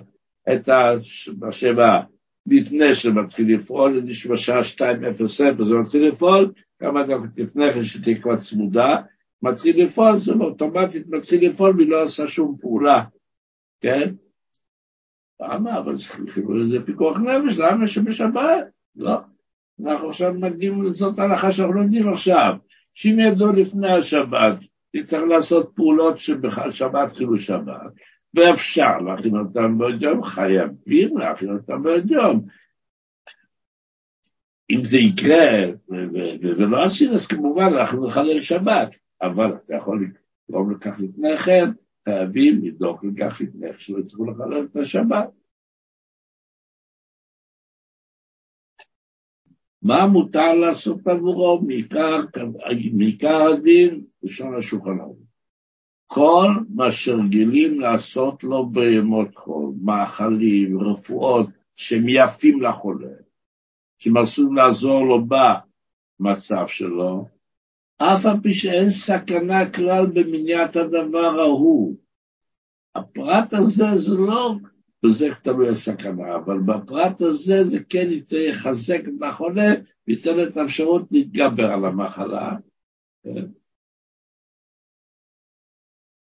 את המשאבה, לפני שמתחיל לפעול, בשעה 2:00 זה מתחיל לפעול, כמה דקות לפני כן שתהיה כבר צמודה, מתחיל לפעול, זה אוטומטית מתחיל לפעול והיא לא עושה שום פעולה, כן? למה? אבל זה פיקוח נפש, למה שבשבת? לא. אנחנו עכשיו מקדים, זאת ההלכה שאנחנו לומדים עכשיו, שאם ידעו לפני השבת, צריך לעשות פעולות שבכלל שבת חילול שבת, ואפשר להכין אותם בעוד יום, חייבים להכין אותם בעוד יום. אם זה יקרה ולא עשינו, אז כמובן אנחנו נחלל שבת, אבל אתה יכול לגרום לכך לפני כן, חייבים לדאוג לכך לפני כן שלא יצטרכו לחלל את השבת. מה מותר לעשות עבורו? מעיקר הדין, ראשון השולחן ערוך. כל מה שרגילים לעשות לו בימות חול, מאכלים, רפואות, שהם יפים לחולה, שהם עשויים לעזור לו במצב שלו, אף על פי שאין סכנה כלל במניעת הדבר ההוא. הפרט הזה זה לא בזה תלוי הסכנה, אבל בפרט הזה זה כן יחזק את החולה וייתן את האפשרות להתגבר על המחלה.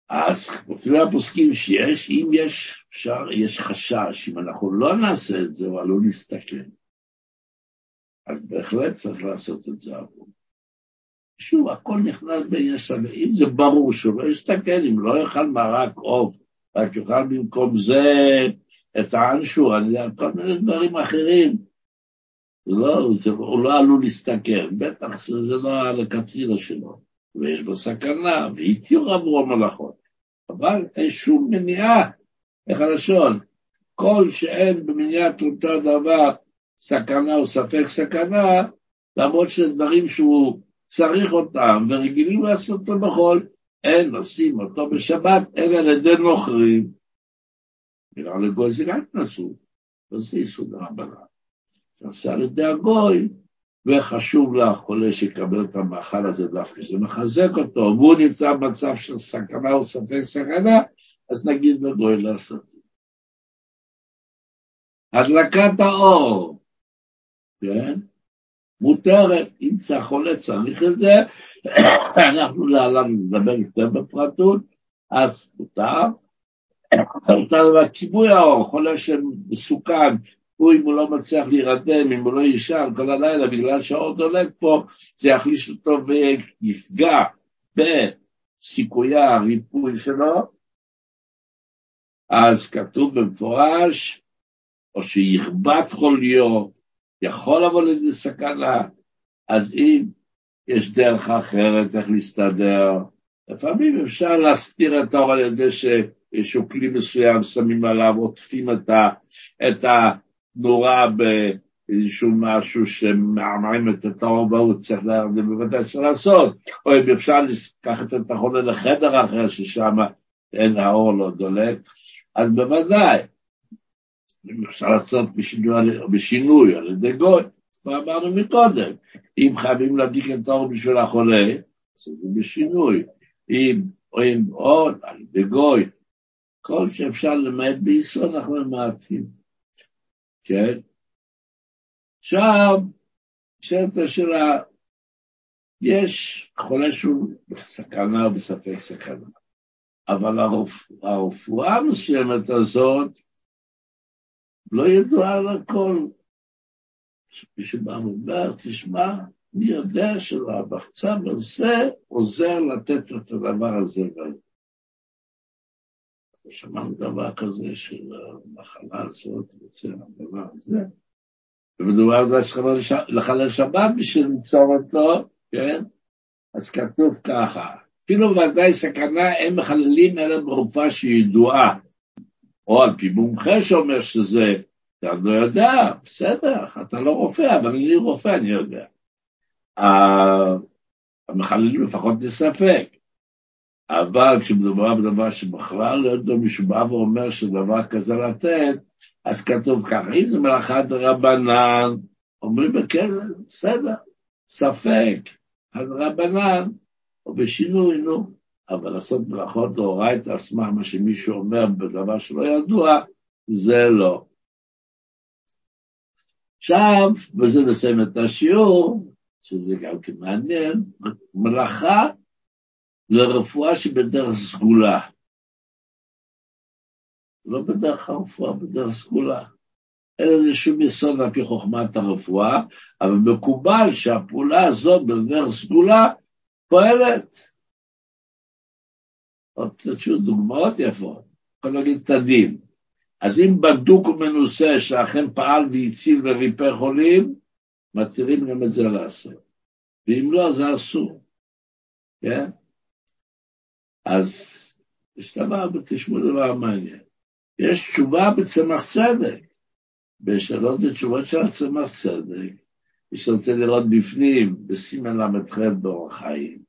אז כותבי הפוסקים שיש, אם יש, אפשר, יש חשש, אם אנחנו לא נעשה את זה, הוא עלול להסתכן. אז בהחלט צריך לעשות את זה עבור. שוב, הכל נכנס ביסד, אם זה ברור שהוא לא יסתכן, אם לא יאכל מרק עוף, רק יאכל במקום זה את האנשור, כל מיני דברים אחרים. לא, הוא לא עלול להסתכן, בטח שזה לא הלכתחילה שלו, ויש בו סכנה, והתיר עבורו מלאכות. אבל אין שום מניעה, איך הלשון, כל שאין במניעת אותו דבר סכנה או ספק סכנה, למרות שזה דברים שהוא צריך אותם ורגילים לעשות אותו בכל, אין עושים אותו בשבת, אלא על ידי נוכרים. נראה לגוי זה גם נשוא, וזה יסוד הרבנן. נעשה על ידי הגוי, וחשוב לחולה שיקבל את המאכל הזה דווקא, שזה מחזק אותו, והוא נמצא במצב של סכנה או ספק סכנה, אז נגיד לגוי לעשות זה. הדלקת האור, כן? מותרת, אם החולה צריך את זה, אנחנו להלן נדבר יותר בפרטות, אז מותר. מותר כיבוי האור, חולה שמסוכן, הוא אם הוא לא מצליח להירדם, אם הוא לא יישן כל הלילה בגלל שהאור דולק פה, זה יחליש אותו ויפגע בסיכויי הריפוי שלו. אז כתוב במפורש, או שיכבת חוליו, יכול לבוא לידי סכנה, אז אם יש דרך אחרת איך להסתדר, לפעמים אפשר להסתיר את האור על ידי שאיזשהו כלי מסוים שמים עליו, עוטפים את, את הנורה באיזשהו משהו שמעמעים את האור והוא צריך להרדים, בוודאי צריך לעשות, או אם אפשר לקחת את החולה לחדר אחר ששם אין האור לא דולק, אז בוודאי. אפשר לעשות בשינוי, בשינוי על ידי גוי, כבר אמרנו מקודם, אם חייבים להדליק את האור בשביל החולה, זה בשינוי, אם רואים עוד על ידי גוי, כל שאפשר למעט ביסוד אנחנו ממעטים, כן? עכשיו, נשאלת השאלה, יש חולה שהוא בסכנה או בספק סכנה, אבל הרפואה המסוימת הזאת לא ידועה על הכל. מישהו בא ואומר, תשמע, אני יודע שהבחצב הזה עוזר לתת את הדבר הזה והזה. שמענו דבר כזה של המחלה הזאת, יוצא הדבר הזה, ומדובר על זה לחלל שבת בשביל ליצור אותו, כן? אז כתוב ככה, אפילו ודאי סכנה הם מחללים אלא ברופאה שידועה, או על פי מומחה שאומר שזה, אתה לא יודע, בסדר, אתה לא רופא, אבל אני רופא, אני יודע. המחללים לפחות בספק. אבל כשמדובר בדבר שבכלל לא יודע מישהו בא ואומר שדבר כזה לתת, אז כתוב ככה, אם זה מלאכה דרבנן, אומרים בכסף, בסדר, ספק, הדרבנן, או בשינוי, נו, אבל לעשות מלאכות דאורייתא עצמה, מה שמישהו אומר בדבר שלא ידוע, זה לא. עכשיו, בזה נסיים את השיעור, שזה גם כן מעניין, מלאכה לרפואה שבדרך סגולה. לא בדרך הרפואה, בדרך סגולה. אין לזה שום יסוד על פי חוכמת הרפואה, אבל מקובל שהפעולה הזאת בדרך סגולה פועלת. תשאו דוגמאות יפות, יכול להגיד את הדין. אז אם בדוק ומנוסה שאכן פעל והציל וריפא חולים, מתירים גם את זה לעשות. ואם לא, זה אסור. כן? אז יש דבר, תשמעו דבר מעניין. יש תשובה בצמח צדק. בשאלות ותשובות של הצמח צדק, מי שרוצה לראות בפנים, בסימן ל"ח באורח חיים.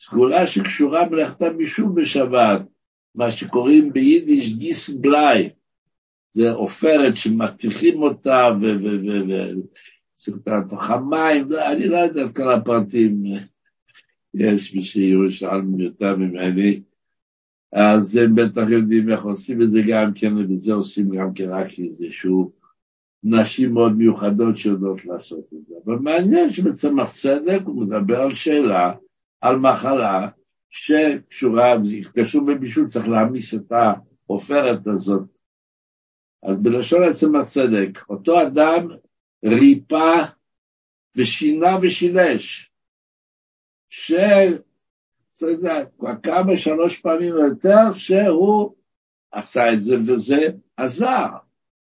סגולה שקשורה מלאכתה משום בשבת, מה שקוראים ביידיש גיס בלאי, זה עופרת שמטיחים אותה וצריך לתוך המים, אני לא יודע את כל הפרטים. יש מי שירושלמי יותר ממני, אז הם בטח יודעים איך עושים את זה גם כן, וזה עושים גם כן רק איזשהו נשים מאוד מיוחדות שיודעות לעשות את זה. אבל מעניין שבצמח צדק הוא מדבר על שאלה, על מחלה, שקשורה, קשור בבישול, צריך להעמיס את העופרת הזאת. אז בלשון הצמח צדק, אותו אדם ריפא ושינה ושילש. שאתה יודע, כבר כמה, שלוש פעמים או יותר, שהוא עשה את זה וזה עזר,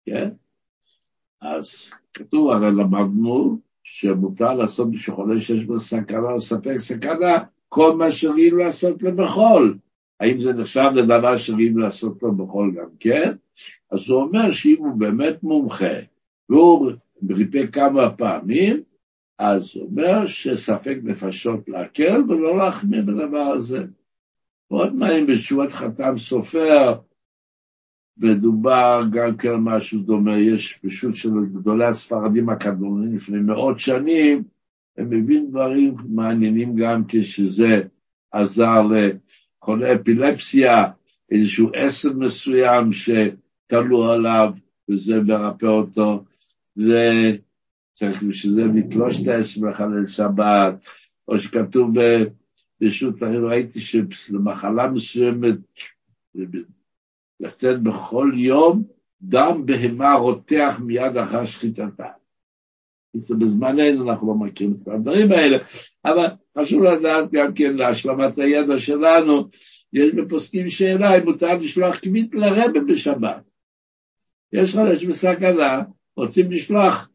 כן? אז כתוב, הרי למדנו שמותר לעשות בשביל חולה שיש בו סכנה או ספק סכנה, כל מה שראים לעשות לו בחול. האם זה נחשב לדבר שראים לעשות לו בחול גם כן? אז הוא אומר שאם הוא באמת מומחה, והוא ריפא כמה פעמים, אז הוא אומר שספק נפשות להקל ולא להחמיא בדבר הזה. מאוד מעניין בתשובת חתם סופר, מדובר גם כן משהו דומה, יש פשוט של גדולי הספרדים הקדמונים לפני מאות שנים, הם מביאים דברים מעניינים גם כשזה עזר לחולי אפילפסיה, איזשהו עשב מסוים שתלו עליו וזה מרפא אותו, צריך בשביל זה לתלוש את האש ולחלל שבת, או שכתוב ברשות, ראיתי שלמחלה מסוימת, לתת בכל יום דם בהמה רותח מיד אחר שחיטתה. בזמננו אנחנו לא מכירים את הדברים האלה, אבל חשוב לדעת גם כן להשלמת הידע שלנו, יש בפוסקים שאלה אם מותר לשלוח כמית לרבה בשבת. יש חלש בסכנה, רוצים לשלוח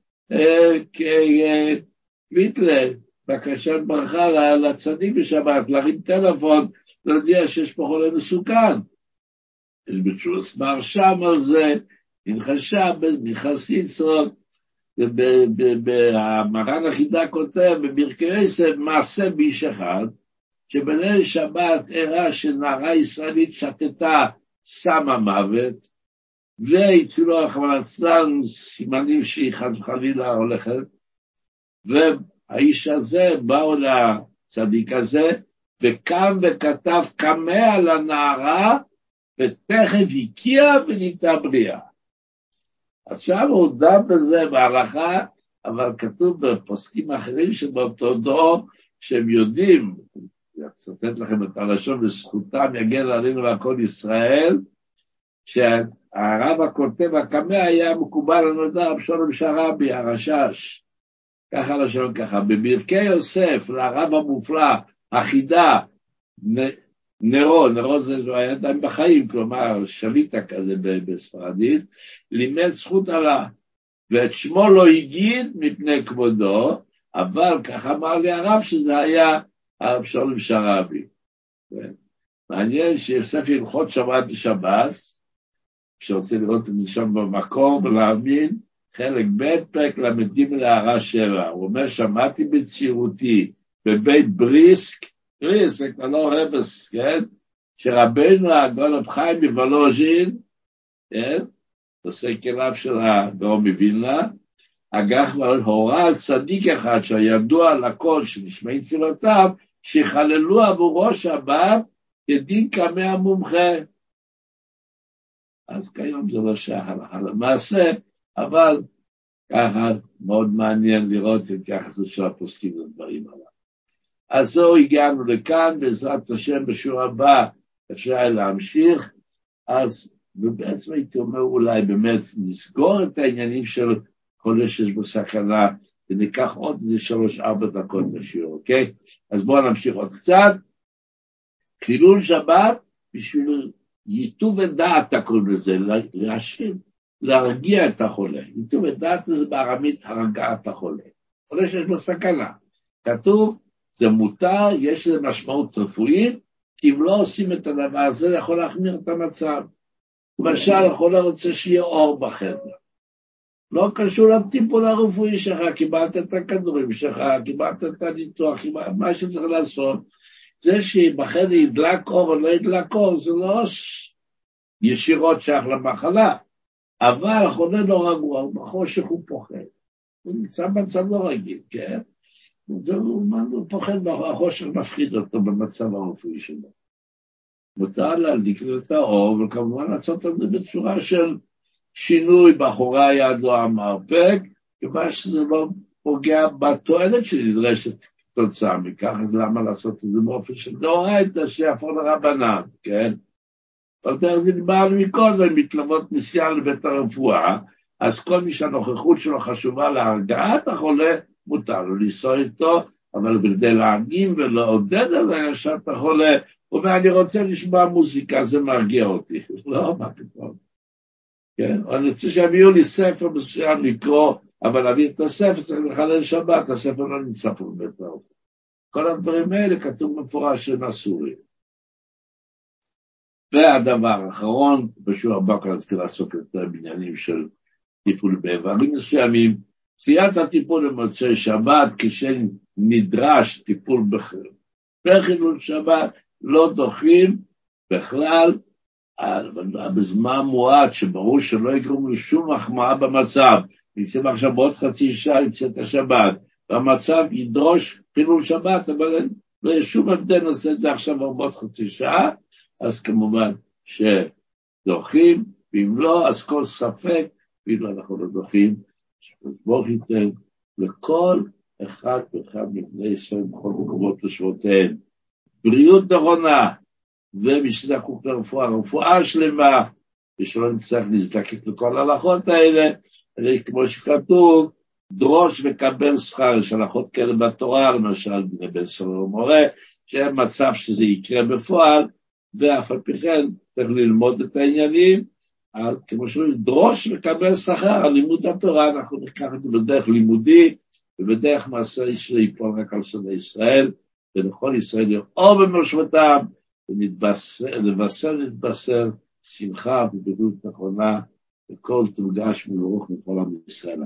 כמיתלה, בקשת ברכה לצדיק בשבת, להרים טלפון, להודיע שיש פה חולה מסוכן. יש בתשוס שם על זה, הנחשה במיכס יצרון, והמרן החידה כותב בברכי עשב מעשה באיש אחד, שבליל שבת הראה שנערה ישראלית שתתה סם המוות, והצילו ליצלן סימנים שהיא חס וחלילה הולכת, והאיש הזה באו לצדיק הזה, וקם וכתב קמע לנערה ותכף הקיע ונהייתה בריאה. עכשיו הוא דן בזה בהלכה, אבל כתוב בפוסקים אחרים שבאותו דור, שהם יודעים, אצטט לכם את הלשון, לזכותם יגן עלינו ועל כל ישראל, שהרב הכותב הקמא היה מקובל על נודע רב שלום שרבי, הרשש. ככה לשון ככה, בברכי יוסף לרב המופלא, החידה, נרו, נרו זה לא היה עדיין בחיים, כלומר שליטה כזה בספרדית, לימד זכות עלה, ואת שמו לא הגיד מפני כבודו, אבל כך אמר לי הרב שזה היה הרב שלום שרבי. כן. מעניין שיוסף הלכות שבת בשבת, שרוצה לראות את זה שם במקור ולהבין, חלק ב' פרק ל"ג להערה שבע, הוא אומר, שמעתי בצעירותי בבית בריסק, בריסק זה כבר לא רבס, כן? שרבנו הגאון רב חיים מוולוז'ין, כן? עושה כליו של הגאון מווילנה, אגח הורה על צדיק אחד שידוע לכל שנשמעים תפילותיו, שיחללו עבורו שבת כדין קמא המומחה. אז כיום זה לא שייך למעשה, אבל ככה מאוד מעניין לראות את יחסו של הפוסקים לדברים הללו. אז זהו הגענו לכאן, בעזרת השם בשיעור הבא אפשר להמשיך, אז ובעצם הייתי אומר אולי באמת לסגור את העניינים של חולה שיש בו סכנה, וניקח עוד איזה שלוש-ארבע דקות לשיעור, אוקיי? אז בואו נמשיך עוד קצת. חילול שבת בשביל ייטוב ודעת, קוראים לזה, להשאיר, להרגיע את החולה. ייטוב ודעת זה בארמית הרגעת החולה. חולה שיש בו סכנה. כתוב, זה מותר, יש לזה משמעות רפואית, כי אם לא עושים את הדבר הזה, זה יכול להחמיר את המצב. למשל, החולה רוצה שיהיה אור בחדר. לא קשור לטיפול הרפואי שלך, קיבלת את הכדורים שלך, קיבלת את הניתוח, מה שצריך לעשות. זה שבחדר ידלק אור או לא ידלק אור, זה לא ישירות שייך למחלה, אבל החולה לא רגוע, בחושך הוא פוחד. הוא נמצא במצב לא רגיל, כן? הוא פוחד, החושך מפחיד אותו במצב הרפואי שלו. מותר להדליק את האור, וכמובן לעשות את זה בצורה של שינוי באחורי היד לא המרפק, כיוון שזה לא פוגע בתועלת שנדרשת כתוצאה מכך, אז למה לעשות את זה באופן של דאורייתא שיפור לרבנן, כן? אבל דרך זה דיברנו מקודם, מתלוות נסיעה לבית הרפואה, אז כל מי שהנוכחות שלו חשובה להרגעת החולה, מותר לו לנסוע איתו, אבל בכדי להגיד ולעודד על הרגשת החולה, הוא אומר, אני רוצה לשמוע מוזיקה, זה מרגיע אותי. לא, מה פתאום. כן? אני רוצה שיביאו לי ספר מסוים לקרוא, אבל להביא את הספר צריך לחלל שבת, הספר לא נמצא פה בבית האוכל. כל הדברים האלה כתוב מפורש שהם אסורים. והדבר האחרון, בשיעור הבא כבר נתחיל לעסוק יותר בעניינים של טיפול באיברים מסוימים. תפיית הטיפול במוצאי שבת, כשנדרש טיפול בחילול שבת, לא דוחים בכלל, בזמן מועט, שברור שלא יגרום לשום החמאה במצב. נצא עכשיו בעוד חצי שעה יצאת השבת, והמצב ידרוש חילול שבת, אבל לא יהיה שום הבדל, נעשה את זה עכשיו בעוד חצי שעה, אז כמובן שדוחים, ואם לא, אז כל ספק, אפילו אנחנו לא דוחים, שברוך ייתן לכל אחד ואחד מבני ישראל בכל מקומות לשבותיהם. בריאות נכונה, ומי שזקוק לרפואה, רפואה שלמה, ושלא נצטרך להזדקק לכל ההלכות האלה, הרי כמו שכתוב, דרוש וקבל שכר, יש הלכות כאלה בתורה, למשל בני בן סולו מורה, שאין מצב שזה יקרה בפועל, ואף על פי כן צריך ללמוד את העניינים, כמו שאומרים, דרוש וקבל שכר על לימוד התורה, אנחנו ניקח את זה בדרך לימודי, ובדרך מעשה שיפול רק על שונאי ישראל, ולכל ישראל יאור במושבתם, ולבשר להתבשר שמחה ובריאות נכונה, וכל תורגש מברוך מכל עם ישראל.